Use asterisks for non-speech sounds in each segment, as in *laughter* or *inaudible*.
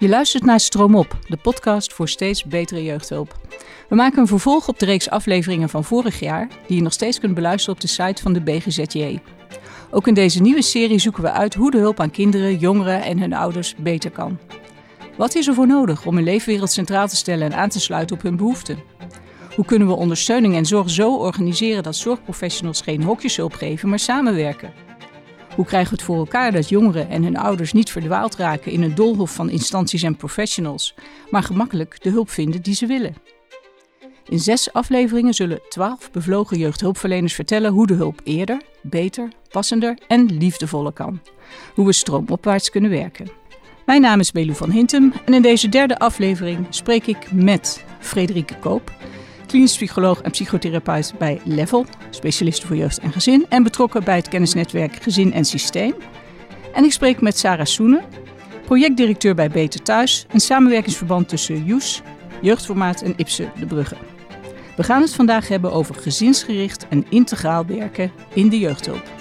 Je luistert naar Stroom Op, de podcast voor steeds betere jeugdhulp. We maken een vervolg op de reeks afleveringen van vorig jaar, die je nog steeds kunt beluisteren op de site van de BGZJ. Ook in deze nieuwe serie zoeken we uit hoe de hulp aan kinderen, jongeren en hun ouders beter kan. Wat is er voor nodig om hun leefwereld centraal te stellen en aan te sluiten op hun behoeften? Hoe kunnen we ondersteuning en zorg zo organiseren dat zorgprofessionals geen hokjeshulp geven, maar samenwerken? Hoe krijgen we het voor elkaar dat jongeren en hun ouders niet verdwaald raken in een doolhof van instanties en professionals, maar gemakkelijk de hulp vinden die ze willen? In zes afleveringen zullen twaalf bevlogen jeugdhulpverleners vertellen hoe de hulp eerder, beter, passender en liefdevoller kan. Hoe we stroomopwaarts kunnen werken. Mijn naam is Belu van Hintem en in deze derde aflevering spreek ik met Frederike Koop, klinisch psycholoog en psychotherapeut bij Level, specialist voor jeugd en gezin en betrokken bij het kennisnetwerk Gezin en Systeem. En ik spreek met Sarah Soenen, projectdirecteur bij Beter Thuis, een samenwerkingsverband tussen JOES, Jeugdformaat en Ipse de Brugge. We gaan het vandaag hebben over gezinsgericht en integraal werken in de jeugdhulp.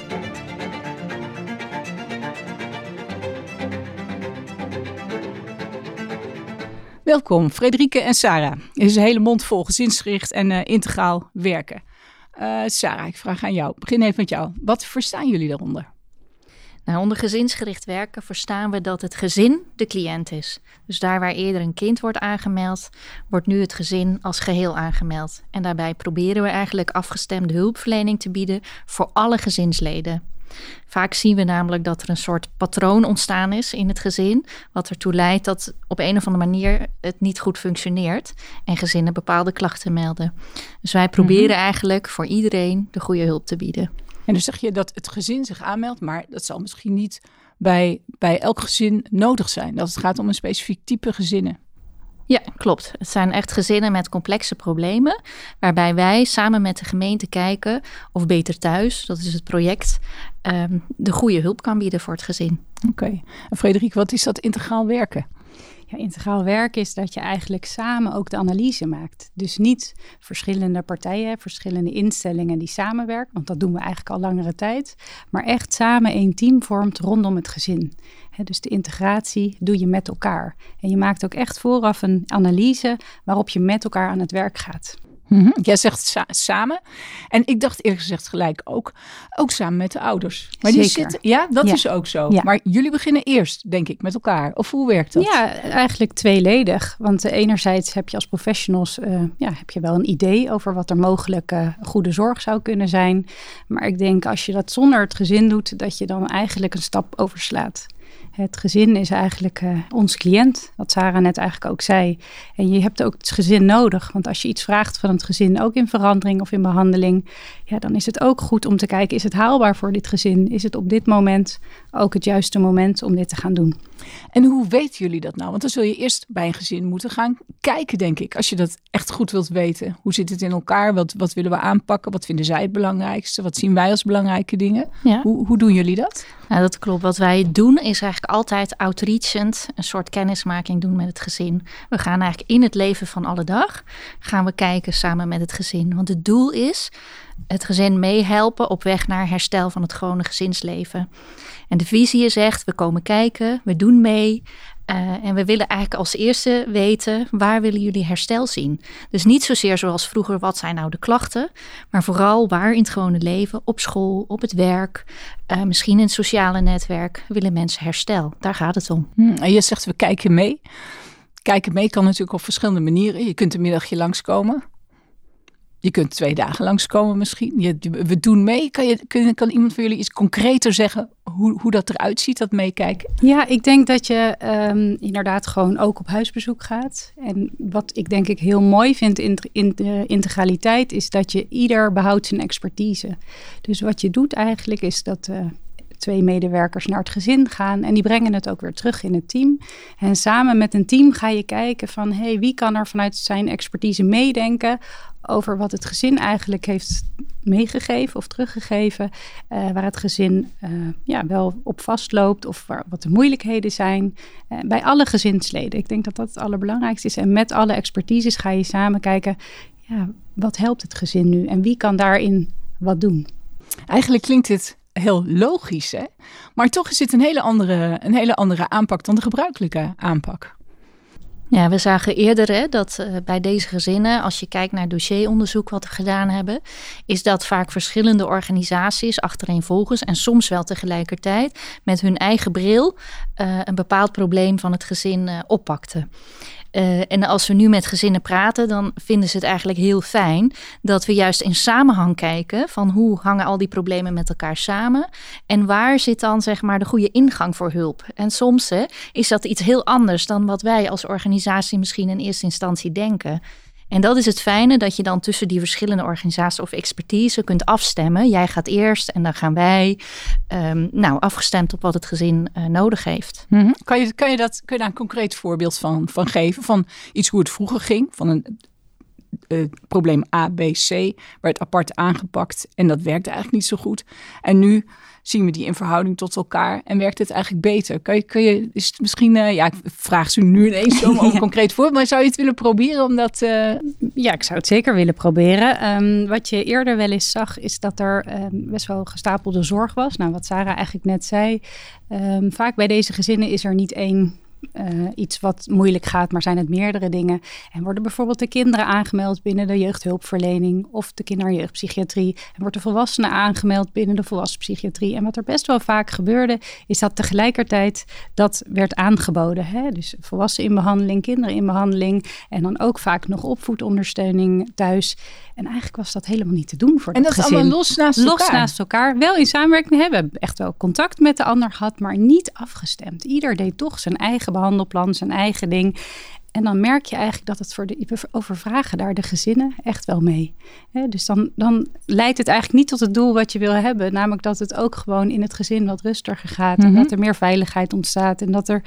Welkom, Frederike en Sarah. Er is een hele mond vol gezinsgericht en uh, integraal werken. Uh, Sarah, ik vraag aan jou. Begin even met jou. Wat verstaan jullie daaronder? Nou, onder gezinsgericht werken verstaan we dat het gezin de cliënt is. Dus daar waar eerder een kind wordt aangemeld, wordt nu het gezin als geheel aangemeld. En daarbij proberen we eigenlijk afgestemde hulpverlening te bieden voor alle gezinsleden. Vaak zien we namelijk dat er een soort patroon ontstaan is in het gezin, wat ertoe leidt dat op een of andere manier het niet goed functioneert en gezinnen bepaalde klachten melden. Dus wij proberen mhm. eigenlijk voor iedereen de goede hulp te bieden. En dan zeg je dat het gezin zich aanmeldt, maar dat zal misschien niet bij, bij elk gezin nodig zijn. Dat het gaat om een specifiek type gezinnen. Ja, klopt. Het zijn echt gezinnen met complexe problemen, waarbij wij samen met de gemeente kijken of Beter Thuis, dat is het project, ehm, de goede hulp kan bieden voor het gezin. Oké. En Frederik, wat is dat integraal werken? Ja, integraal werken is dat je eigenlijk samen ook de analyse maakt. Dus niet verschillende partijen, verschillende instellingen die samenwerken, want dat doen we eigenlijk al langere tijd, maar echt samen een team vormt rondom het gezin. Dus de integratie doe je met elkaar. En je maakt ook echt vooraf een analyse waarop je met elkaar aan het werk gaat. Mm Jij zegt samen. En ik dacht eerlijk gezegd gelijk ook, ook samen met de ouders. Maar die zitten, ja, dat is ook zo. Maar jullie beginnen eerst, denk ik, met elkaar. Of hoe werkt dat? Ja, eigenlijk tweeledig. Want uh, enerzijds heb je als professionals, uh, ja, heb je wel een idee over wat er mogelijk uh, goede zorg zou kunnen zijn. Maar ik denk als je dat zonder het gezin doet, dat je dan eigenlijk een stap overslaat. Het gezin is eigenlijk uh, ons cliënt, wat Sarah net eigenlijk ook zei. En je hebt ook het gezin nodig. Want als je iets vraagt van het gezin, ook in verandering of in behandeling, ja, dan is het ook goed om te kijken: is het haalbaar voor dit gezin? Is het op dit moment ook het juiste moment om dit te gaan doen? En hoe weten jullie dat nou? Want dan zul je eerst bij een gezin moeten gaan kijken, denk ik. Als je dat echt goed wilt weten. Hoe zit het in elkaar? Wat, wat willen we aanpakken? Wat vinden zij het belangrijkste? Wat zien wij als belangrijke dingen? Hoe, hoe doen jullie dat? Nou, dat klopt. Wat wij doen is eigenlijk altijd outreachend een soort kennismaking doen met het gezin. We gaan eigenlijk in het leven van alle dag gaan we kijken samen met het gezin. Want het doel is het gezin meehelpen op weg naar herstel van het gewone gezinsleven. En de visie zegt: we komen kijken, we doen mee. Uh, en we willen eigenlijk als eerste weten waar willen jullie herstel zien. Dus niet zozeer zoals vroeger, wat zijn nou de klachten, maar vooral waar in het gewone leven, op school, op het werk, uh, misschien in het sociale netwerk, willen mensen herstel. Daar gaat het om. Hmm, en je zegt we kijken mee. Kijken mee kan natuurlijk op verschillende manieren. Je kunt een middagje langskomen. Je kunt twee dagen langskomen misschien. Je, we doen mee. Kan, je, kan iemand van jullie iets concreter zeggen hoe, hoe dat eruit ziet, dat meekijken? Ja, ik denk dat je um, inderdaad gewoon ook op huisbezoek gaat. En wat ik denk ik heel mooi vind in, in de integraliteit is dat je ieder behoudt zijn expertise. Dus wat je doet eigenlijk is dat... Uh, twee medewerkers naar het gezin gaan en die brengen het ook weer terug in het team. En samen met een team ga je kijken van hey, wie kan er vanuit zijn expertise meedenken over wat het gezin eigenlijk heeft meegegeven of teruggegeven. Uh, waar het gezin uh, ja, wel op vastloopt of waar, wat de moeilijkheden zijn. Uh, bij alle gezinsleden. Ik denk dat dat het allerbelangrijkste is. En met alle expertises ga je samen kijken, ja, wat helpt het gezin nu en wie kan daarin wat doen? Eigenlijk klinkt dit heel logisch, hè? Maar toch is dit een hele andere, een hele andere aanpak dan de gebruikelijke aanpak. Ja, we zagen eerder hè, dat uh, bij deze gezinnen, als je kijkt naar dossieronderzoek wat we gedaan hebben, is dat vaak verschillende organisaties achtereenvolgens en soms wel tegelijkertijd met hun eigen bril uh, een bepaald probleem van het gezin uh, oppakten. Uh, en als we nu met gezinnen praten, dan vinden ze het eigenlijk heel fijn dat we juist in samenhang kijken van hoe hangen al die problemen met elkaar samen en waar zit dan zeg maar de goede ingang voor hulp. En soms hè, is dat iets heel anders dan wat wij als organisatie misschien in eerste instantie denken. En dat is het fijne dat je dan tussen die verschillende organisaties of expertise kunt afstemmen. Jij gaat eerst en dan gaan wij. Um, nou, afgestemd op wat het gezin uh, nodig heeft. -hmm. kan, je, kan, je dat, kun je daar een concreet voorbeeld van, van geven? Van iets hoe het vroeger ging? Van een uh, probleem A, B, C werd apart aangepakt en dat werkte eigenlijk niet zo goed. En nu zien we die in verhouding tot elkaar en werkt het eigenlijk beter. Kun je, kun je is het misschien, uh, ja, ik vraag ze nu ineens om *laughs* een concreet voorbeeld, maar zou je het willen proberen om dat... Uh... Ja, ik zou het zeker willen proberen. Um, wat je eerder wel eens zag, is dat er um, best wel gestapelde zorg was. Nou, wat Sarah eigenlijk net zei, um, vaak bij deze gezinnen is er niet één uh, iets wat moeilijk gaat, maar zijn het meerdere dingen. En worden bijvoorbeeld de kinderen aangemeld binnen de jeugdhulpverlening of de kinder- en jeugdpsychiatrie. En wordt de volwassenen aangemeld binnen de volwassenpsychiatrie. En wat er best wel vaak gebeurde, is dat tegelijkertijd dat werd aangeboden. Hè? Dus volwassen in behandeling, kinderen in behandeling en dan ook vaak nog opvoedondersteuning thuis. En eigenlijk was dat helemaal niet te doen voor En dat gezin. is allemaal los naast los elkaar? naast elkaar. Wel in samenwerking hebben. Echt wel contact met de ander gehad, maar niet afgestemd. Ieder deed toch zijn eigen behandelplan, zijn eigen ding. En dan merk je eigenlijk dat het voor de overvragen daar de gezinnen echt wel mee. He, dus dan, dan leidt het eigenlijk niet tot het doel wat je wil hebben. Namelijk dat het ook gewoon in het gezin wat rustiger gaat. Mm -hmm. En dat er meer veiligheid ontstaat. En dat er,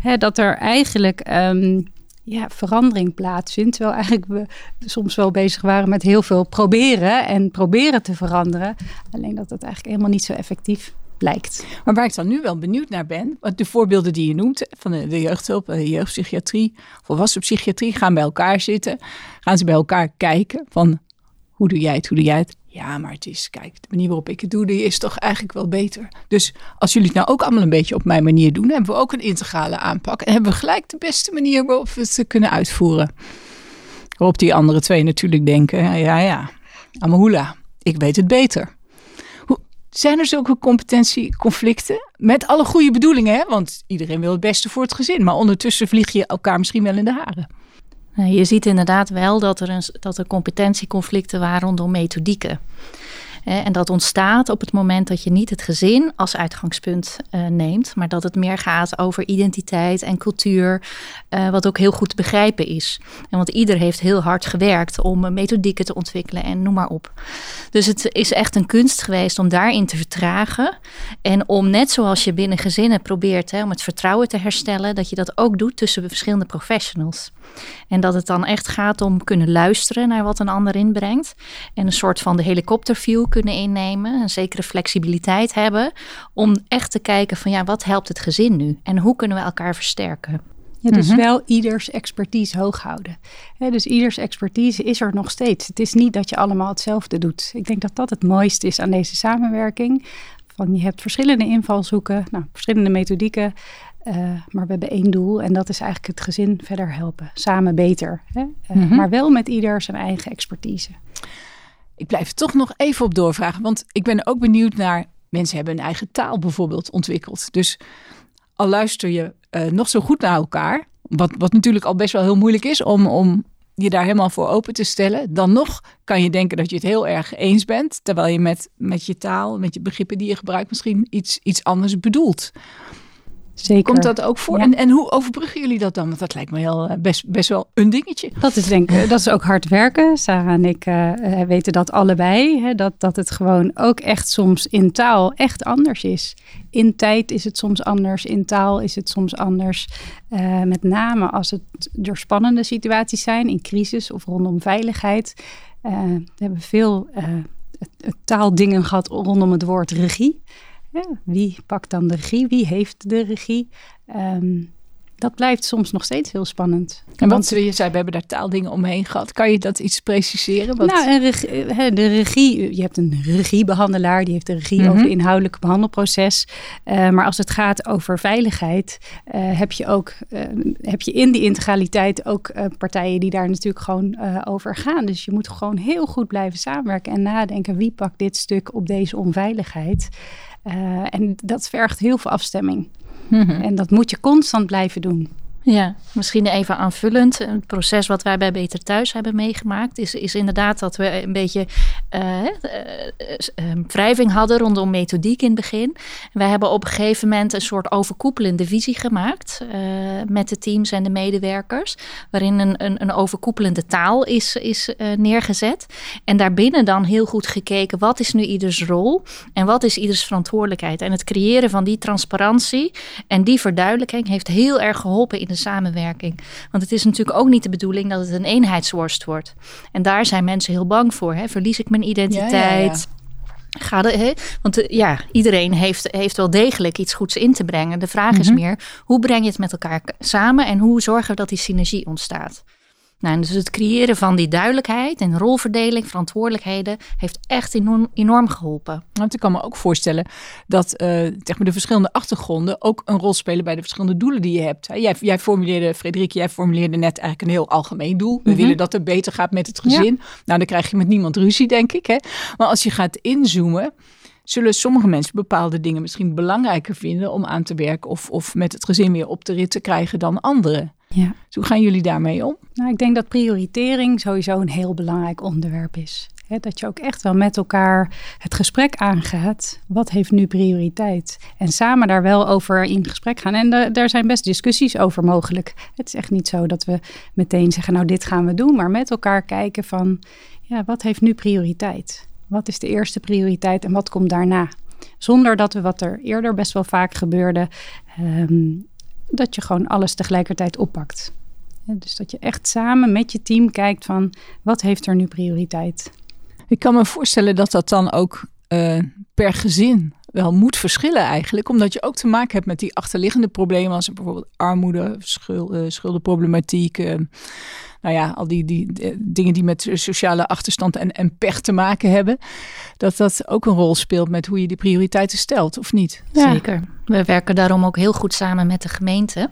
he, dat er eigenlijk um, ja, verandering plaatsvindt. Terwijl eigenlijk we soms wel bezig waren met heel veel proberen en proberen te veranderen. Alleen dat het eigenlijk helemaal niet zo effectief Maar waar ik dan nu wel benieuwd naar ben, de voorbeelden die je noemt van de, jeugdhulp, de jeugdpsychiatrie, volwassen psychiatrie, gaan bij elkaar zitten. Gaan ze bij elkaar kijken van hoe doe jij het, hoe doe jij het? Ja, maar het is, kijk, de manier waarop ik het doe, die is toch eigenlijk wel beter. Dus als jullie het nou ook allemaal een beetje op mijn manier doen, hebben we ook een integrale aanpak. En hebben we gelijk de beste manier waarop we het kunnen uitvoeren. Waarop die andere twee natuurlijk denken, ja, ja, Amahula, ik weet het beter. Zijn er zulke competentieconflicten? Met alle goede bedoelingen, hè? want iedereen wil het beste voor het gezin. Maar ondertussen vlieg je elkaar misschien wel in de haren. Je ziet inderdaad wel dat er, een, dat er competentieconflicten waren rondom methodieken. En dat ontstaat op het moment dat je niet het gezin als uitgangspunt uh, neemt, maar dat het meer gaat over identiteit en cultuur, uh, wat ook heel goed te begrijpen is. En want ieder heeft heel hard gewerkt om methodieken te ontwikkelen en noem maar op. Dus het is echt een kunst geweest om daarin te vertragen en om net zoals je binnen gezinnen probeert om het vertrouwen te herstellen, dat je dat ook doet tussen verschillende professionals. En dat het dan echt gaat om kunnen luisteren naar wat een ander inbrengt. En een soort van de helikopterview kunnen innemen. Een zekere flexibiliteit hebben. Om echt te kijken van ja, wat helpt het gezin nu? En hoe kunnen we elkaar versterken? Ja, dus mm-hmm. wel ieders expertise hoog houden. He, dus ieders expertise is er nog steeds. Het is niet dat je allemaal hetzelfde doet. Ik denk dat dat het mooiste is aan deze samenwerking. Van je hebt verschillende invalshoeken, nou, verschillende methodieken. Uh, maar we hebben één doel en dat is eigenlijk het gezin verder helpen. Samen beter. Hè? Uh, mm-hmm. Maar wel met ieder zijn eigen expertise. Ik blijf toch nog even op doorvragen. Want ik ben ook benieuwd naar... Mensen hebben een eigen taal bijvoorbeeld ontwikkeld. Dus al luister je uh, nog zo goed naar elkaar... Wat, wat natuurlijk al best wel heel moeilijk is om, om je daar helemaal voor open te stellen. Dan nog kan je denken dat je het heel erg eens bent. Terwijl je met, met je taal, met je begrippen die je gebruikt... misschien iets, iets anders bedoelt. Zeker. Komt dat ook voor? Ja. En, en hoe overbruggen jullie dat dan? Want dat lijkt me heel, best, best wel een dingetje. Dat is denk ik, dat is ook hard werken. Sarah en ik uh, weten dat allebei. Hè, dat, dat het gewoon ook echt soms in taal echt anders is. In tijd is het soms anders. In taal is het soms anders. Uh, met name als het door spannende situaties zijn. In crisis of rondom veiligheid. Uh, we hebben veel taaldingen gehad rondom het woord regie. Ja, wie pakt dan de regie? Wie heeft de regie? Um, dat blijft soms nog steeds heel spannend. En wat je zei, we hebben daar taaldingen omheen gehad. Kan je dat iets preciseren? Wat... Nou, regie, de regie, je hebt een regiebehandelaar, die heeft de regie over het mhm. inhoudelijke behandelproces. Uh, maar als het gaat over veiligheid, uh, heb je ook uh, heb je in die integraliteit ook partijen die daar natuurlijk gewoon over gaan. Dus je moet gewoon heel goed blijven samenwerken en nadenken wie pakt dit stuk op deze onveiligheid. En dat vergt heel veel afstemming. Mhm. En dat moet je constant blijven doen. Ja, misschien even aanvullend. Het proces wat wij bij Beter Thuis hebben meegemaakt, is, is inderdaad dat we een beetje uh, wrijving hadden rondom methodiek in het begin. Wij hebben op een gegeven moment een soort overkoepelende visie gemaakt met de teams en de medewerkers, waarin een, een, een overkoepelende taal is, is neergezet. En daarbinnen dan heel goed gekeken wat is nu ieders rol en wat is ieders verantwoordelijkheid. En het creëren van die transparantie en die verduidelijking heeft heel erg geholpen in de samenwerking. Want het is natuurlijk ook niet de bedoeling dat het een eenheidsworst wordt. En daar zijn mensen heel bang voor. Hè? Verlies ik mijn identiteit? Ga de, hè? Want ja, iedereen heeft, heeft wel degelijk iets goeds in te brengen. De vraag is mhm. meer, hoe breng je het met elkaar samen en hoe zorgen we dat die synergie ontstaat? Nou, dus het creëren van die duidelijkheid en rolverdeling, verantwoordelijkheden, heeft echt enorm, enorm geholpen. Want ik kan me ook voorstellen dat uh, zeg maar de verschillende achtergronden ook een rol spelen bij de verschillende doelen die je hebt. Jij, jij formuleerde, Frederik, jij formuleerde net eigenlijk een heel algemeen doel. We mhm. willen dat het beter gaat met het gezin. Nou, dan krijg je met niemand ruzie, denk ik. Hè? Maar als je gaat inzoomen, zullen sommige mensen bepaalde dingen misschien belangrijker vinden om aan te werken of, of met het gezin weer op de rit te krijgen dan anderen. Ja. Dus hoe gaan jullie daarmee om? Nou, ik denk dat prioritering sowieso een heel belangrijk onderwerp is. dat je ook echt wel met elkaar het gesprek aangaat. Wat heeft nu prioriteit? En samen daar wel over in gesprek gaan. En daar zijn best discussies over mogelijk. Het is echt niet zo dat we meteen zeggen, nou dit gaan we doen. Maar met elkaar kijken van, ja, wat heeft nu prioriteit? Wat is de eerste prioriteit en wat komt daarna? Zonder dat we wat er eerder best wel vaak gebeurde, ehm, dat je gewoon alles tegelijkertijd oppakt. dus dat je echt samen met je team kijkt van wat heeft er nu prioriteit. Ik kan me voorstellen dat dat dan ook uh, per gezin wel moet verschillen eigenlijk. Omdat je ook te maken hebt met die achterliggende problemen als bijvoorbeeld armoede, schuld, uh, schuldenproblematiek. Uh, nou ja, al die, die, dingen die met sociale achterstand en, en pech te maken hebben. Dat dat ook een rol speelt met hoe je die prioriteiten stelt, of niet? Zeker. We werken daarom ook heel goed samen met de gemeente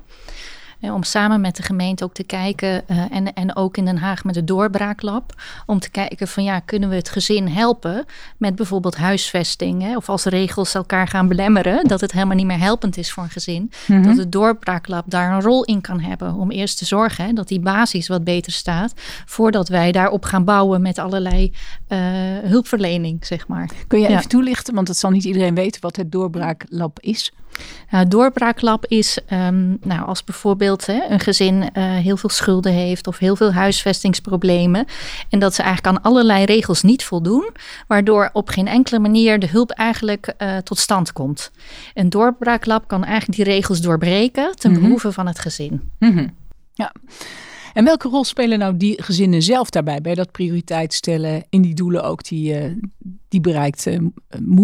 om samen met de gemeente ook te kijken uh, en, en ook in Den Haag met de doorbraaklab. Om te kijken van ja, kunnen we het gezin helpen met bijvoorbeeld huisvesting. Hè, of als regels elkaar gaan belemmeren, dat het helemaal niet meer helpend is voor een gezin. Mhm. Dat het doorbraaklab daar een rol in kan hebben. Om eerst te zorgen hè, dat die basis wat beter staat. Voordat wij daarop gaan bouwen met allerlei uh, hulpverlening, zeg maar. Kun je even toelichten, want dat zal niet iedereen weten wat het doorbraaklab is. Nou, doorbraaklab is um, nou, als bijvoorbeeld hè, een gezin uh, heel veel schulden heeft of heel veel huisvestingsproblemen. En dat ze eigenlijk aan allerlei regels niet voldoen, waardoor op geen enkele manier de hulp eigenlijk uh, tot stand komt. Een doorbraaklab kan eigenlijk die regels doorbreken ten mm behoeve van het gezin. Mm -hmm. Ja. En welke rol spelen nou die gezinnen zelf daarbij, bij dat prioriteit stellen in die doelen ook die, uh, die bereikt uh,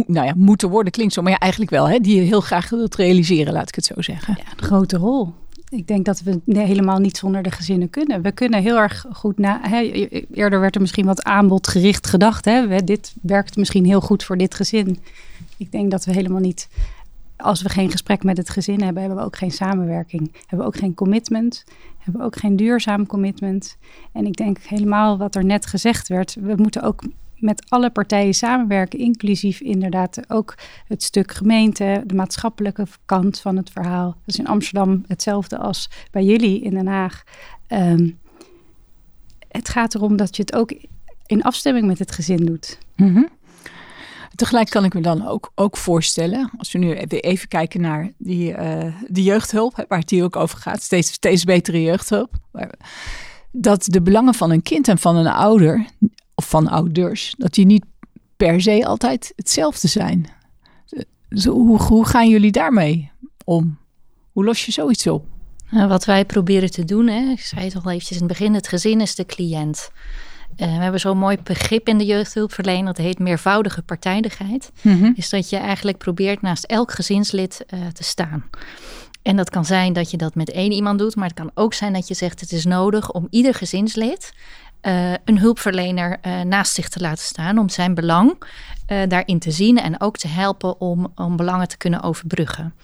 nou ja, moeten worden? Klinkt zo, maar ja, eigenlijk wel, hè, die je heel graag wilt realiseren, laat ik het zo zeggen. Ja, een grote rol. Ik denk dat we helemaal niet zonder de gezinnen kunnen. We kunnen heel erg goed na. Eerder werd er misschien wat aanbodgericht gedacht. Dit werkt misschien heel goed voor dit gezin. Ik denk dat we helemaal niet als we geen gesprek met het gezin hebben, hebben we ook geen samenwerking. Hebben we ook geen commitment. Hebben we ook geen duurzaam commitment. En ik denk helemaal wat er net gezegd werd. We moeten ook met alle partijen samenwerken, inclusief inderdaad ook het stuk gemeente, de maatschappelijke kant van het verhaal. Dat is in Amsterdam hetzelfde als bij jullie in Den Haag. Um, het gaat erom dat je het ook in afstemming met het gezin doet. Mm Tegelijk kan ik me dan ook, ook voorstellen, als we nu even, kijken naar die, uh, jeugdhulp, waar het hier ook over gaat, steeds, steeds betere jeugdhulp, dat de belangen van een kind en van een ouder, of van ouders, dat die niet per se altijd hetzelfde zijn. Dus hoe, hoe gaan jullie daarmee om? Hoe los je zoiets op? Nou, wat wij proberen te doen, hè, ik zei het al eventjes in het begin, het gezin is de cliënt. Uh, we hebben zo'n mooi begrip in de jeugdhulpverlening, dat heet meervoudige partijdigheid. Mm Is dat je eigenlijk probeert naast elk gezinslid uh, te staan. En dat kan zijn dat je dat met één iemand doet, maar het kan ook zijn dat je zegt: het is nodig om ieder gezinslid een hulpverlener uh, naast zich te laten staan om zijn belang uh, daarin te zien en ook te helpen om, om belangen te kunnen overbruggen.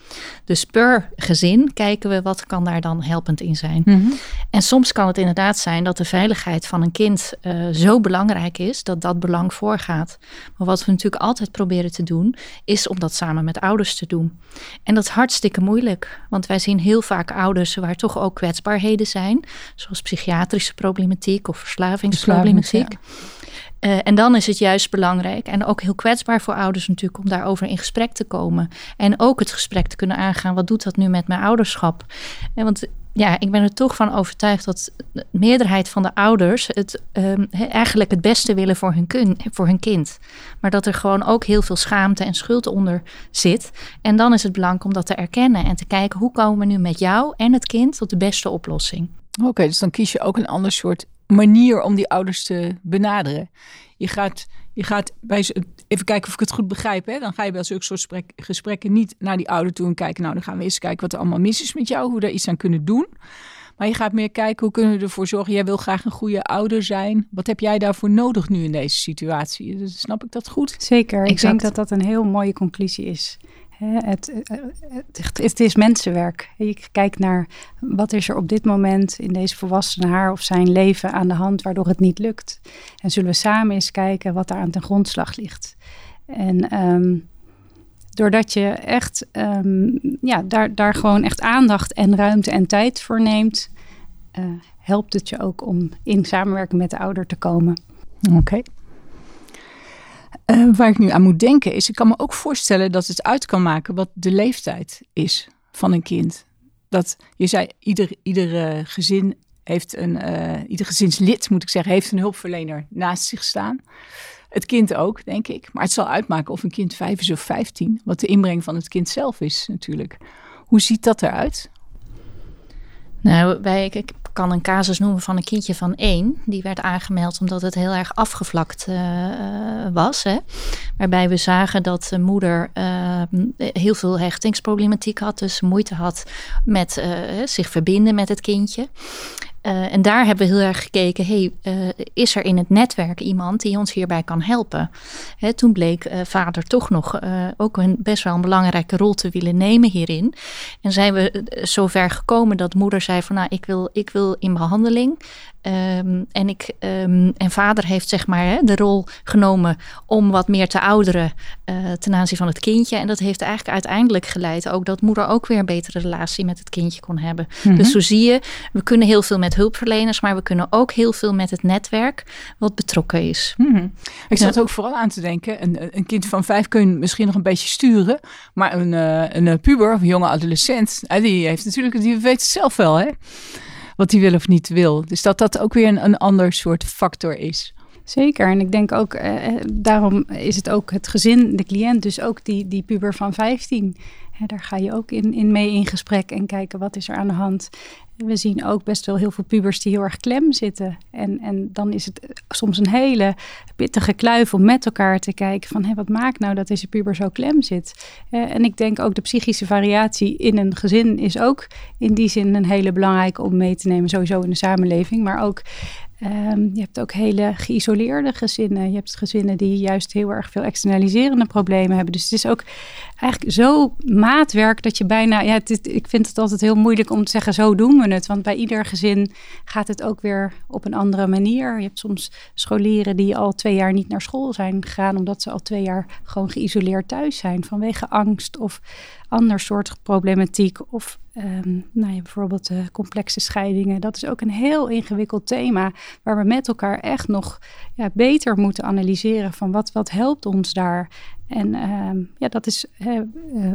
Dus per gezin kijken we wat kan daar dan helpend in zijn. Mm -hmm. En soms kan het inderdaad zijn dat de veiligheid van een kind zo belangrijk is dat dat belang voorgaat. Maar wat we natuurlijk altijd proberen te doen, is om dat samen met ouders te doen. En dat is hartstikke moeilijk, want wij zien heel vaak ouders waar toch ook kwetsbaarheden zijn, zoals psychiatrische problematiek of verslavingsproblematiek. Ja. Uh, en dan is het juist belangrijk en ook heel kwetsbaar voor ouders natuurlijk om daarover in gesprek te komen. En ook het gesprek te kunnen aangaan. Wat doet dat nu met mijn ouderschap? En want ja, ik ben er toch van overtuigd dat de meerderheid van de ouders het um, eigenlijk het beste willen voor hun, kun, voor hun kind. Maar dat er gewoon ook heel veel schaamte en schuld onder zit. En dan is het belangrijk om dat te erkennen en te kijken hoe komen we nu met jou en het kind tot de beste oplossing. Oké, dus dan kies je ook een ander soort manier om die ouders te benaderen. Je gaat, je gaat bij even kijken of ik het goed begrijp. Hè? Dan ga je bij zulke soort gesprek, gesprekken niet naar die ouder toe en kijken. Nou, dan gaan we eens kijken wat er allemaal mis is met jou, hoe we daar iets aan kunnen doen. Maar je gaat meer kijken hoe kunnen we ervoor zorgen. Jij wil graag een goede ouder zijn. Wat heb jij daarvoor nodig nu in deze situatie? Dus snap ik dat goed? Zeker. Ik denk dat dat een heel mooie conclusie is. Het, het, het, is mensenwerk. Je kijkt naar wat is er op dit moment in deze volwassene haar of zijn leven aan de hand waardoor het niet lukt. En zullen we samen eens kijken wat daar aan ten grondslag ligt. En um, doordat je echt um, ja, daar, daar gewoon echt aandacht en ruimte en tijd voor neemt, uh, helpt het je ook om in samenwerking met de ouder te komen. Oké. Uh, waar ik nu aan moet denken is, ik kan me ook voorstellen dat het uit kan maken wat de leeftijd is van een kind. Dat je zei, ieder, ieder gezin heeft een, uh, ieder gezinslid moet ik zeggen, heeft een hulpverlener naast zich staan. Het kind ook, denk ik. Maar het zal uitmaken of een kind vijf is of vijftien. Wat de inbreng van het kind zelf is natuurlijk. Hoe ziet dat eruit? Nou, ik kan een casus noemen van een kindje van één. Die werd aangemeld omdat het heel erg afgevlakt uh, was. Hè? Waarbij we zagen dat de moeder uh, heel veel hechtingsproblematiek had. Dus moeite had met zich verbinden met het kindje. Uh, en daar hebben we heel erg gekeken, hey, uh, is er in het netwerk iemand die ons hierbij kan helpen? Hè, toen bleek uh, vader toch nog ook een best wel een belangrijke rol te willen nemen hierin. En zijn we zover gekomen dat moeder zei van nou, ik wil, ik wil in behandeling. Um, en, ik, um, en vader heeft zeg maar hè, de rol genomen om wat meer te ouderen ten aanzien van het kindje. En dat heeft eigenlijk uiteindelijk geleid ook dat moeder ook weer een betere relatie met het kindje kon hebben. Mm -hmm. Dus zo zie je, we kunnen heel veel met hulpverleners, maar we kunnen ook heel veel met het netwerk wat betrokken is. Hmm. Ik zat ja. ook vooral aan te denken, een, een, kind van vijf kun je misschien nog een beetje sturen, maar een, uh, een puber of een jonge adolescent, uh, die heeft natuurlijk, die weet het zelf wel, hè? wat hij wil of niet wil. Dus dat dat ook weer een, een ander soort factor is. Zeker. En ik denk ook, eh, daarom is het ook het gezin, de cliënt, dus ook die, die puber van 15. Ja, daar ga je ook in, in mee in gesprek en kijken wat is er aan de hand. We zien ook best wel heel veel pubers die heel erg klem zitten. En, en dan is het soms een hele pittige kluif om met elkaar te kijken van hé, wat maakt nou dat deze puber zo klem zit. Uh, en ik denk ook de psychische variatie in een gezin is ook in die zin een hele belangrijke om mee te nemen, sowieso in de samenleving. Maar ook Um, je hebt ook hele geïsoleerde gezinnen. Je hebt gezinnen die juist heel erg veel externaliserende problemen hebben. Dus het is ook eigenlijk zo maatwerk dat je bijna. Ja, het, ik vind het altijd heel moeilijk om te zeggen: zo doen we het. Want bij ieder gezin gaat het ook weer op een andere manier. Je hebt soms scholieren die al twee jaar niet naar school zijn gegaan, omdat ze al twee jaar gewoon geïsoleerd thuis zijn vanwege angst of ander soort problematiek. Of um, nou ja, bijvoorbeeld uh, complexe scheidingen. Dat is ook een heel ingewikkeld thema waar we met elkaar echt nog ja, beter moeten analyseren van wat, wat helpt ons daar. En uh, ja, dat is, uh,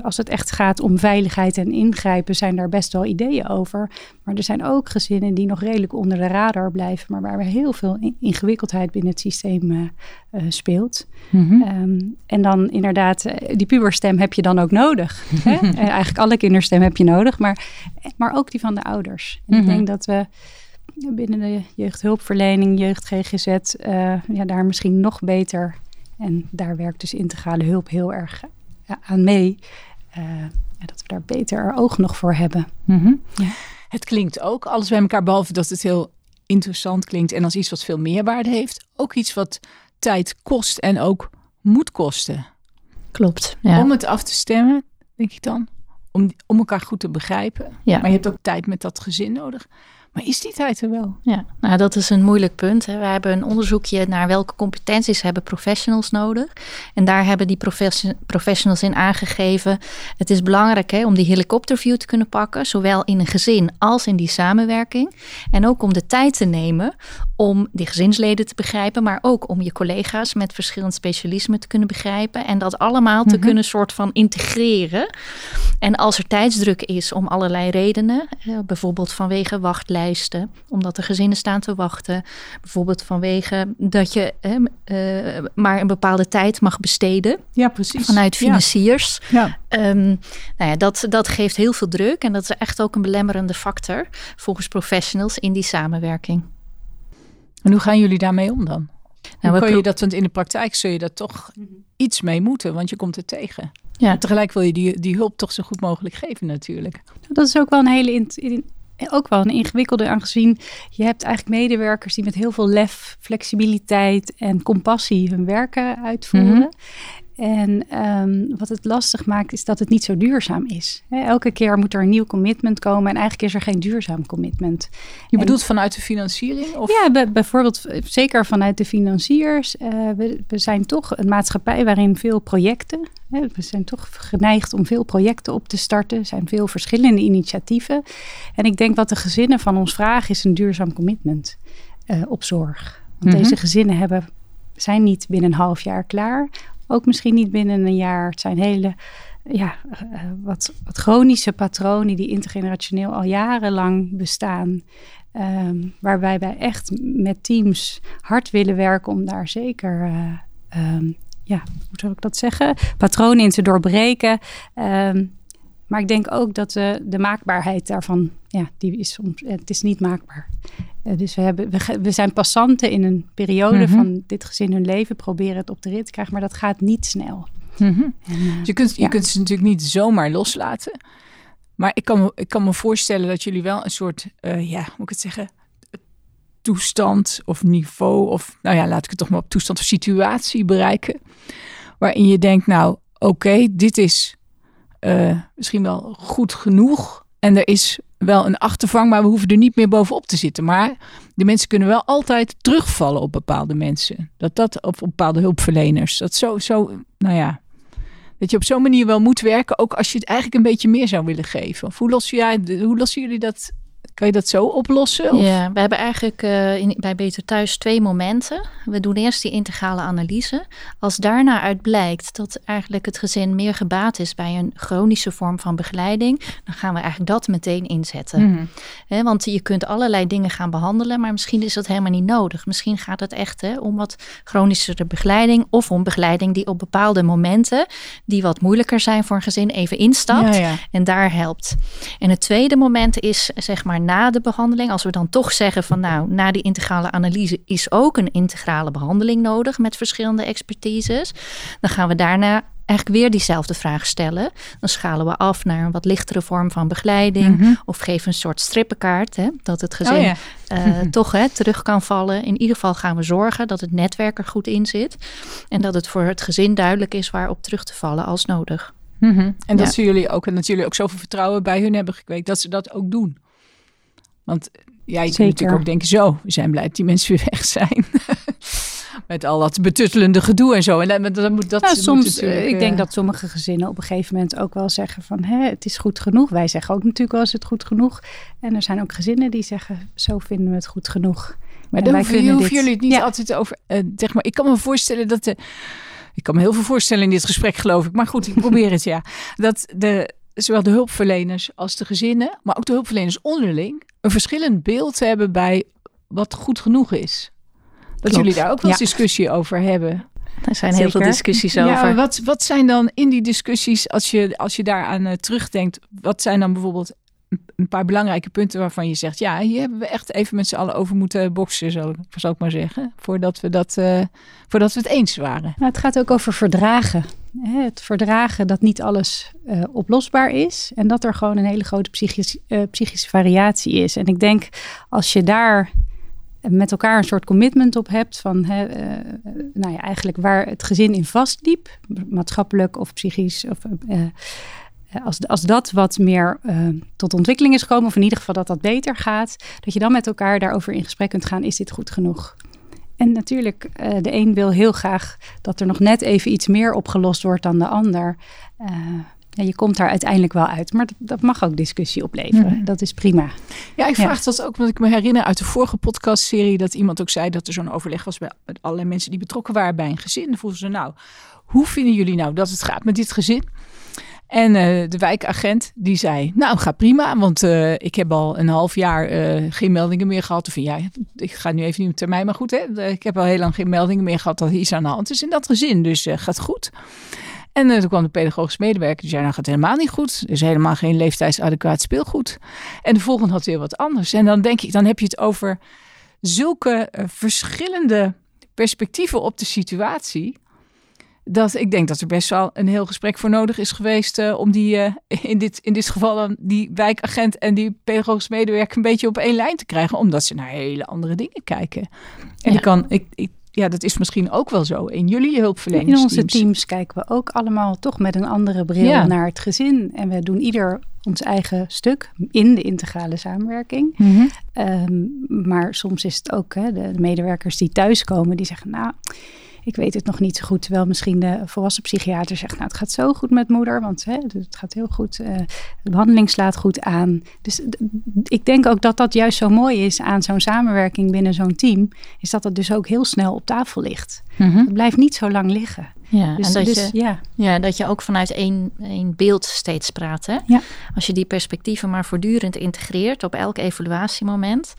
als het echt gaat om veiligheid en ingrijpen, zijn daar best wel ideeën over. Maar er zijn ook gezinnen die nog redelijk onder de radar blijven, maar waar heel veel ingewikkeldheid binnen het systeem uh, speelt. Mm-hmm. Um, en dan inderdaad, die puberstem heb je dan ook nodig. *laughs* hè? eigenlijk alle kinderstem heb je nodig, maar, maar ook die van de ouders. En ik denk dat we binnen de jeugdhulpverlening, jeugd GGZ, ja, daar misschien nog beter en daar werkt dus integrale hulp heel erg aan mee. dat we daar beter oog nog voor hebben. Mhm. ja. Het klinkt ook, alles bij elkaar, behalve dat het heel interessant klinkt en als iets wat veel meerwaarde heeft, ook iets wat tijd kost en ook moet kosten. Klopt. Ja. Om het af te stemmen, denk ik dan. Om, om elkaar goed te begrijpen. Ja. Maar je hebt ook tijd met dat gezin nodig. Maar is die tijd er wel? Ja, nou dat is een moeilijk punt. Hè. We hebben een onderzoekje naar welke competenties hebben professionals nodig. En daar hebben die professionals in aangegeven. Het is belangrijk hè, om die helikopterview te kunnen pakken, zowel in een gezin als in die samenwerking. En ook om de tijd te nemen om die gezinsleden te begrijpen, maar ook om je collega's met verschillend specialisme te kunnen begrijpen. En dat allemaal te mhm. kunnen soort van integreren. En als er tijdsdruk is om allerlei redenen, bijvoorbeeld vanwege wachtlijsten omdat er gezinnen staan te wachten. Bijvoorbeeld vanwege dat je uh, maar een bepaalde tijd mag besteden. Ja, precies. Vanuit financiers. Ja. Um, nou ja, dat, dat geeft heel veel druk en dat is echt ook een belemmerende factor volgens professionals in die samenwerking. En hoe gaan jullie daarmee om dan? Nou, kun je dat, want in de praktijk zul je dat toch mhm. iets mee moeten, want je komt er tegen. Ja. tegelijk wil je die, die hulp toch zo goed mogelijk geven natuurlijk. Dat is ook wel een hele in, ook wel een ingewikkelde, aangezien je hebt eigenlijk medewerkers die met heel veel lef, flexibiliteit en compassie hun werken uitvoeren. Mhm. En ehm, wat het lastig maakt, is dat het niet zo duurzaam is. elke keer moet er een nieuw commitment komen en eigenlijk is er geen duurzaam commitment. Je bedoelt vanuit de financiering? Of? Ja, bijvoorbeeld zeker vanuit de financiers. Uh, we, we, zijn toch een maatschappij waarin veel projecten, hè, we zijn toch geneigd om veel projecten op te starten. Er zijn veel verschillende initiatieven. En ik denk wat de gezinnen van ons vragen is een duurzaam commitment uh, op zorg. Want mhm. deze gezinnen hebben, zijn niet binnen een half jaar klaar ook misschien niet binnen een jaar. Het zijn hele ja, uh, wat, wat chronische patronen die intergenerationeel al jarenlang bestaan. Um, waarbij wij echt met teams hard willen werken om daar zeker, uh, um, ja, hoe zou ik dat zeggen, patronen in te doorbreken. Um, maar ik denk ook dat de, de maakbaarheid daarvan, ja, die is soms, het is niet maakbaar. Uh, dus we, hebben, we, we, zijn passanten in een periode mhm. van dit gezin hun leven, proberen het op de rit te krijgen, maar dat gaat niet snel. Mhm. en, uh, je, kunt, je kunt ze natuurlijk niet zomaar loslaten. Maar ik kan, me, ik kan me voorstellen dat jullie wel een soort, uh, ja, hoe moet ik het zeggen, toestand of niveau, of nou ja, laat ik het toch maar op toestand of situatie bereiken. Waarin je denkt, nou oké, dit is uh, misschien wel goed genoeg. En er is wel een achtervang, maar we hoeven er niet meer bovenop te zitten. Maar de mensen kunnen wel altijd terugvallen op bepaalde mensen. Dat dat op, bepaalde hulpverleners. Dat zo, zo, nou ja. Dat je op zo'n manier wel moet werken, ook als je het eigenlijk een beetje meer zou willen geven. Of hoe lossen, jij, hoe lossen jullie dat kan je dat zo oplossen? Of? Ja, we hebben eigenlijk uh, in, bij Beter Thuis twee momenten. We doen eerst die integrale analyse. Als daarna uit blijkt dat eigenlijk het gezin meer gebaat is bij een chronische vorm van begeleiding, dan gaan we eigenlijk dat meteen inzetten. Mm want je kunt allerlei dingen gaan behandelen, maar misschien is dat helemaal niet nodig. Misschien gaat het echt hè, om wat chronischere begeleiding of om begeleiding die op bepaalde momenten, die wat moeilijker zijn voor een gezin, even instapt en daar helpt. En het tweede moment is zeg maar na de behandeling, als we dan toch zeggen van nou, na die integrale analyse is ook een integrale behandeling nodig met verschillende expertises, dan gaan we daarna eigenlijk weer diezelfde vraag stellen. Dan schalen we af naar een wat lichtere vorm van begeleiding. Mhm. Of geven een soort strippenkaart. Hè, dat het gezin oh eh, *laughs* toch hè, terug kan vallen. In ieder geval gaan we zorgen dat het netwerk er goed in zit. En dat het voor het gezin duidelijk is waarop terug te vallen als nodig. Mhm. En dat ja. jullie ook, en dat jullie ook zoveel vertrouwen bij hun hebben gekweekt, dat ze dat ook doen. Want ja, je kunt natuurlijk ook denken, zo, we zijn blij dat die mensen weer weg zijn. *laughs* Met al dat betuttelende gedoe en zo. En dan moet dat nou, soms, eh, ik denk eh, dat sommige gezinnen op een gegeven moment ook wel zeggen van, hè, het is goed genoeg. Wij zeggen ook natuurlijk wel, is het goed genoeg. En er zijn ook gezinnen die zeggen, zo vinden we het goed genoeg. Maar dan hoeven, hoeven jullie het niet altijd over, uh, zeg maar, ik kan me voorstellen dat de, ik kan me heel veel voorstellen in dit gesprek geloof ik. Maar goed, ik probeer het ja. Dat de, zowel de hulpverleners als de gezinnen, maar ook de hulpverleners onderling, een verschillend beeld hebben bij wat goed genoeg is. Dat jullie daar ook wel eens discussie over hebben. Er zijn heel veel discussies over. Ja, wat, wat zijn dan in die discussies, als je, als je daaraan uh, terugdenkt, wat zijn dan bijvoorbeeld een paar belangrijke punten waarvan je zegt, ja, hier hebben we echt even met z'n allen over moeten boksen, zal, zal ik maar zeggen, voordat we, dat, uh, voordat we het eens waren. Nou, het gaat ook over verdragen. Het verdragen dat niet alles uh, oplosbaar is. En dat er gewoon een hele grote psychische, uh, psychische variatie is. En ik denk als je daar met elkaar een soort commitment op hebt van hè, uh, nou ja, eigenlijk waar het gezin in vastliep, maatschappelijk of psychisch. Of, als, als dat wat meer tot ontwikkeling is gekomen, of in ieder geval dat dat beter gaat, dat je dan met elkaar daarover in gesprek kunt gaan, is dit goed genoeg? En natuurlijk, uh, de een wil heel graag dat er nog net even iets meer opgelost wordt dan de ander. Uh, ja, je komt daar uiteindelijk wel uit, maar dat, dat mag ook discussie opleveren. Mm. Dat is prima. Ja, ik vraag dat ook, want ik me herinner uit de vorige podcastserie dat iemand ook zei dat er zo'n overleg was bij allerlei mensen die betrokken waren bij een gezin. Dan vroegen ze nou, hoe vinden jullie nou dat het gaat met dit gezin? En uh, de wijkagent die zei, nou ga prima, want uh, ik heb al een half jaar uh, geen meldingen meer gehad. Of ja, ik ga nu even niet met mij, maar goed, hè, ik heb al heel lang geen meldingen meer gehad dat er iets aan de hand is in dat gezin. Dus gaat goed. En toen kwam de pedagogisch medewerker, die zei, nou gaat helemaal niet goed. Is helemaal geen leeftijdsadequaat speelgoed. En de volgende had weer wat anders. En dan denk ik, dan heb je het over zulke verschillende perspectieven op de situatie dat ik denk dat er best wel een heel gesprek voor nodig is geweest uh, om die uh, *laughs* in, dit, in dit geval dan die wijkagent en die pedagogisch medewerker een beetje op één lijn te krijgen, omdat ze naar hele andere dingen kijken. En ja. ik kan, ik, ik, ja, dat is misschien ook wel zo in jullie hulpverlening. In onze teams kijken we ook allemaal toch met een andere bril ja. naar het gezin. En we doen ieder ons eigen stuk in de integrale samenwerking. Mm -hmm. um, maar soms is het ook hè, de, de medewerkers die thuiskomen, die zeggen, nou ik weet het nog niet zo goed. Terwijl misschien de volwassen psychiater zegt, nou het gaat zo goed met moeder, want hè, het gaat heel goed. Uh, de behandeling slaat goed aan. Dus ik denk ook dat dat juist zo mooi is aan zo'n samenwerking binnen zo'n team, is dat het dus ook heel snel op tafel ligt. Mm -hmm. Het blijft niet zo lang liggen. Ja, dus, en dat, dus, je, ja. Ja, dat je ook vanuit één, één beeld steeds praat. Hè? Ja. Als je die perspectieven maar voortdurend integreert op elk evaluatiemoment,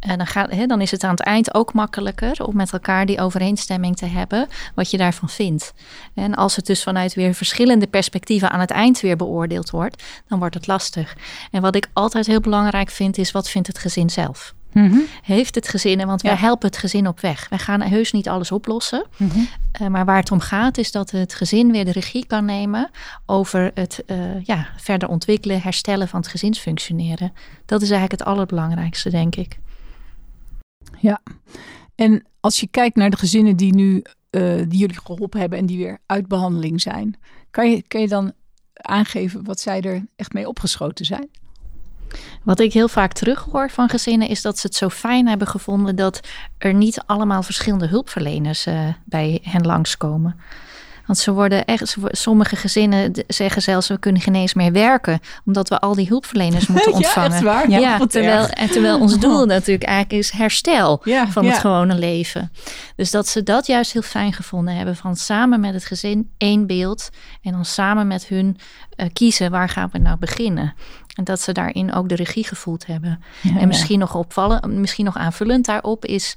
en dan, gaat, hè, dan is het aan het eind ook makkelijker om met elkaar die overeenstemming te hebben wat je daarvan vindt. En als het dus vanuit weer verschillende perspectieven aan het eind weer beoordeeld wordt, dan wordt het lastig. En wat ik altijd heel belangrijk vind, is wat vindt het gezin zelf? Mm-hmm. Heeft het gezin, want wij helpen het gezin op weg. Wij gaan heus niet alles oplossen. Mm-hmm. Uh, maar waar het om gaat, is dat het gezin weer de regie kan nemen over het uh, ja, verder ontwikkelen, herstellen van het gezinsfunctioneren. Dat is eigenlijk het allerbelangrijkste, denk ik. Ja, en als je kijkt naar de gezinnen die nu uh, die jullie geholpen hebben en die weer uit behandeling zijn, kan je, kan je dan aangeven wat zij er echt mee opgeschoten zijn? Wat ik heel vaak terughoor van gezinnen is dat ze het zo fijn hebben gevonden dat er niet allemaal verschillende hulpverleners uh, bij hen langskomen. Want ze worden echt, sommige gezinnen zeggen zelfs, we kunnen geen eens meer werken, omdat we al die hulpverleners *laughs* moeten ontvangen. ja, echt waar? Ja, ja terwijl, en terwijl ons doel natuurlijk eigenlijk is herstel ja, van het gewone leven. Dus dat ze dat juist heel fijn gevonden hebben, van samen met het gezin één beeld en dan samen met hun uh, kiezen waar gaan we nou beginnen. En dat ze daarin ook de regie gevoeld hebben. Ja, en misschien nog opvallen, misschien nog aanvullend daarop is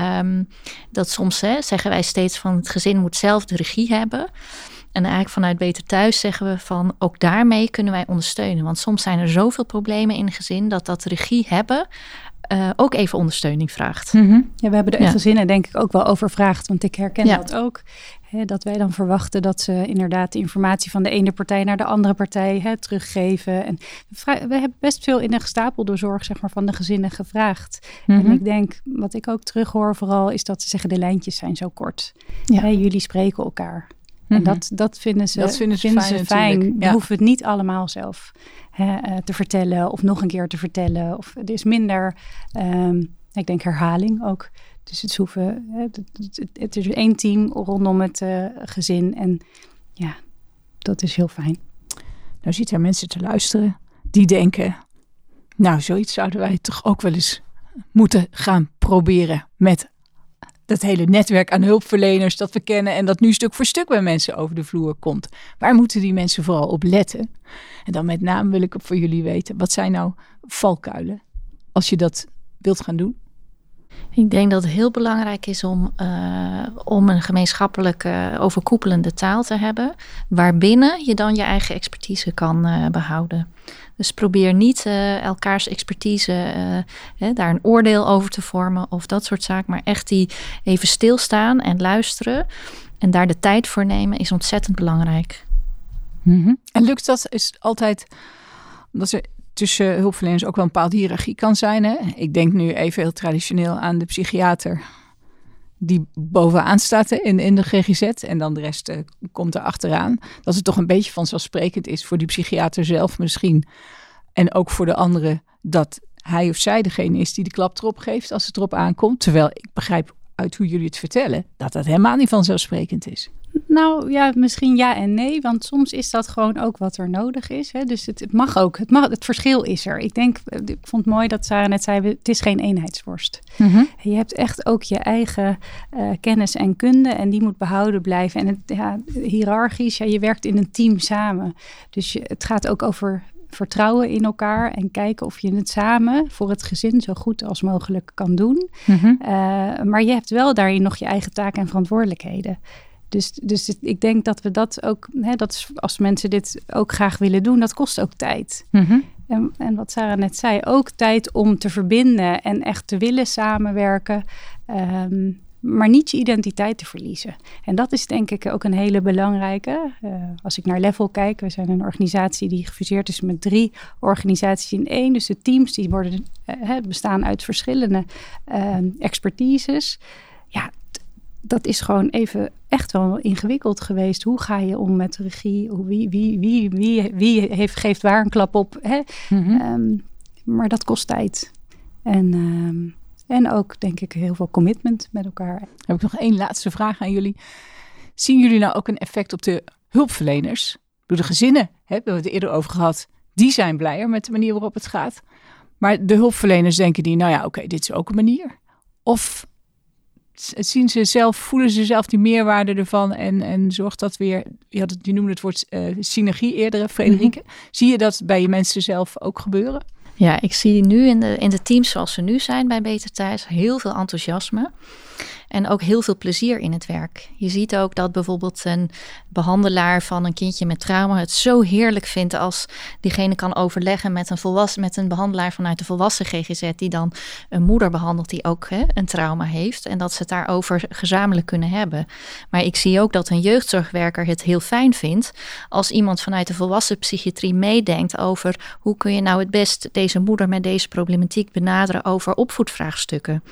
um, dat soms hè, zeggen wij steeds van het gezin moet zelf de regie hebben. En eigenlijk vanuit Beter Thuis zeggen we van ook daarmee kunnen wij ondersteunen. Want soms zijn er zoveel problemen in een gezin dat dat regie hebben uh, ook even ondersteuning vraagt. Mm -hmm. Ja, we hebben de ja. gezinnen denk ik ook wel overvraagd. Want ik herken ja. dat ook. Hè, dat wij dan verwachten dat ze inderdaad de informatie van de ene partij naar de andere partij hè, teruggeven. En we hebben best veel in de gestapelde zorg zeg maar, van de gezinnen gevraagd. Mm -hmm. En ik denk, wat ik ook terughoor vooral, is dat ze zeggen de lijntjes zijn zo kort. Ja. Hè, jullie spreken elkaar. En mhm. dat, dat vinden ze, dat vinden ze vinden fijn. Ze fijn. Ja. We hoeven het niet allemaal zelf hè, uh, te vertellen of nog een keer te vertellen. Of er is minder, um, ik denk herhaling ook. Dus het, hoeven, het, het, het is één team rondom het uh, gezin. En ja, dat is heel fijn. Nou zitten er mensen te luisteren die denken... nou, zoiets zouden wij toch ook wel eens moeten gaan proberen met dat hele netwerk aan hulpverleners dat we kennen en dat nu stuk voor stuk bij mensen over de vloer komt. Waar moeten die mensen vooral op letten? En dan met name wil ik voor jullie weten, wat zijn nou valkuilen als je dat wilt gaan doen? Ik denk dat het heel belangrijk is om, uh, om een gemeenschappelijke overkoepelende taal te hebben, waarbinnen je dan je eigen expertise kan uh, behouden. Dus probeer niet uh, elkaars expertise hè, daar een oordeel over te vormen of dat soort zaken, maar echt die even stilstaan en luisteren en daar de tijd voor nemen is ontzettend belangrijk. Mm -hmm. En lukt dat is altijd omdat er tussen hulpverleners ook wel een bepaalde hiërarchie kan zijn. Hè? Ik denk nu even heel traditioneel aan de psychiater die bovenaan staat in, in de GGZ en dan de rest uh, komt er achteraan. Dat het toch een beetje vanzelfsprekend is voor die psychiater zelf misschien en ook voor de anderen dat hij of zij degene is die de klap erop geeft als het erop aankomt. Terwijl ik begrijp uit hoe jullie het vertellen dat dat helemaal niet vanzelfsprekend is. Nou ja, misschien ja en nee. Want soms is dat gewoon ook wat er nodig is. Hè? Dus het, het, mag ook. Het, mag, het verschil is er. Ik denk, ik vond het mooi dat Sarah net zei: het is geen eenheidsworst. Mm Je hebt echt ook je eigen uh, kennis en kunde. En die moet behouden blijven. En het, ja, hiërarchisch, ja, je werkt in een team samen. Dus je, het gaat ook over vertrouwen in elkaar en kijken of je het samen voor het gezin zo goed als mogelijk kan doen. Mm -hmm. uh, maar je hebt wel daarin nog je eigen taken en verantwoordelijkheden. Dus, dus ik denk dat we dat ook, hè, dat is, als mensen dit ook graag willen doen, dat kost ook tijd. Mm -hmm. en, en, wat Sarah net zei, ook tijd om te verbinden en echt te willen samenwerken. Um, maar niet je identiteit te verliezen. En dat is denk ik ook een hele belangrijke. Uh, als ik naar Level kijk, we zijn een organisatie die gefuseerd is met drie organisaties in één. Dus de teams die worden, uh, bestaan uit verschillende uh, expertises. Ja, dat is gewoon even echt wel ingewikkeld geweest. Hoe ga je om met de regie? Wie, wie, wie, wie, wie heeft, geeft waar een klap op? Hè? Mm -hmm. um, maar dat kost tijd. En, um, en ook, denk ik, heel veel commitment met elkaar. Heb ik nog één laatste vraag aan jullie. Zien jullie nou ook een effect op de hulpverleners? Door de gezinnen, hebben we het eerder over gehad. Die zijn blijer met de manier waarop het gaat. Maar de hulpverleners denken die, nou ja, oké, okay, dit is ook een manier. Of zien ze zelf, voelen ze zelf die meerwaarde ervan en, en zorgt dat weer, je, had het, je noemde het woord uh, synergie eerder, Frederike. Mm -hmm. Zie je dat bij je mensen zelf ook gebeuren? Ja, ik zie nu in de, in de teams zoals ze nu zijn bij Beter Thuis heel veel enthousiasme. En ook heel veel plezier in het werk. Je ziet ook dat bijvoorbeeld een behandelaar van een kindje met trauma het zo heerlijk vindt als diegene kan overleggen met een, volwassen, met een behandelaar vanuit de volwassen GGZ, die dan een moeder behandelt die ook hè, een trauma heeft. En dat ze het daarover gezamenlijk kunnen hebben. Maar ik zie ook dat een jeugdzorgwerker het heel fijn vindt als iemand vanuit de volwassen psychiatrie meedenkt over hoe kun je nou het best deze moeder met deze problematiek benaderen over opvoedvraagstukken.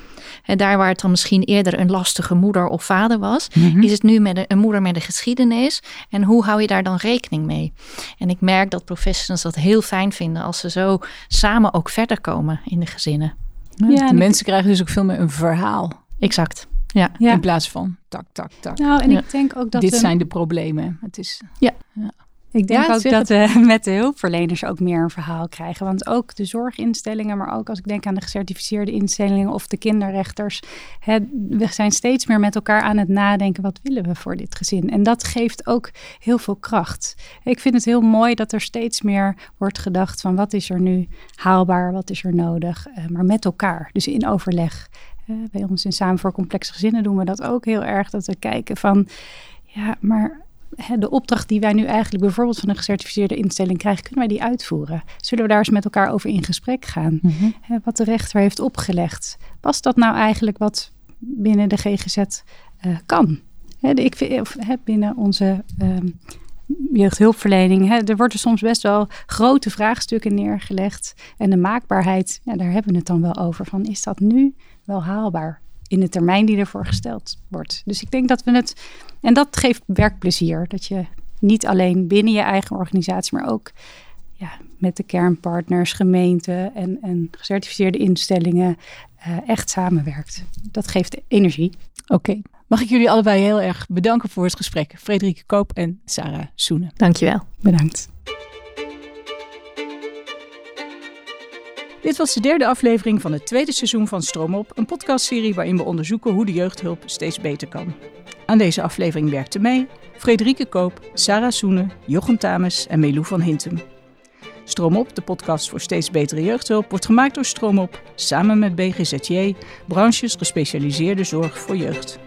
En daar waar het dan misschien eerder een lastige moeder of vader was, mm -hmm. is het nu met een, een, moeder met een geschiedenis. En hoe hou je daar dan rekening mee? En ik merk dat professionals dat heel fijn vinden als ze zo samen ook verder komen in de gezinnen. Ja, de mensen krijgen dus ook veel meer een verhaal. Exact. Ja. ja. In plaats van tak, tak, tak. Nou, en ja. ik denk ook dat. Dit zijn de problemen. Het is. Ja. Ik denk ja, ook dat we met de hulpverleners ook meer een verhaal krijgen. Want ook de zorginstellingen, maar ook als ik denk aan de gecertificeerde instellingen of de kinderrechters. Hè, we zijn steeds meer met elkaar aan het nadenken: wat willen we voor dit gezin? En dat geeft ook heel veel kracht. Ik vind het heel mooi dat er steeds meer wordt gedacht van wat is er nu haalbaar, wat is er nodig, uh, maar met elkaar. Dus in overleg. Uh, bij ons in Samen voor Complexe Gezinnen doen we dat ook heel erg. Dat we kijken van, ja, maar de opdracht die wij nu eigenlijk bijvoorbeeld van een gecertificeerde instelling krijgen, kunnen wij die uitvoeren? Zullen we daar eens met elkaar over in gesprek gaan? Mm -hmm. wat de rechter heeft opgelegd. Past dat nou eigenlijk wat binnen de GGZ uh, kan? He, ik vind, of, he, binnen onze um, jeugdhulpverlening. He, er worden soms best wel grote vraagstukken neergelegd. En de maakbaarheid, ja, daar hebben we het dan wel over. Van, is dat nu wel haalbaar? In de termijn die ervoor gesteld wordt. Dus ik denk dat we het. En dat geeft werkplezier. Dat je niet alleen binnen je eigen organisatie, maar ook ja, met de kernpartners, gemeenten en, en gecertificeerde instellingen uh, echt samenwerkt. Dat geeft energie. Oké. Okay. Mag ik jullie allebei heel erg bedanken voor het gesprek. Frederike Koop en Sarah Soenen. Dankjewel. Bedankt. Dit was de derde aflevering van het tweede seizoen van Stroomop, een podcastserie waarin we onderzoeken hoe de jeugdhulp steeds beter kan. Aan deze aflevering werkten mee Frederike Koop, Sarah Soene, Jochem Tames en Melou van Hintem. Stroomop, de podcast voor steeds betere jeugdhulp, wordt gemaakt door Stroomop samen met BGZJ, branches gespecialiseerde zorg voor jeugd.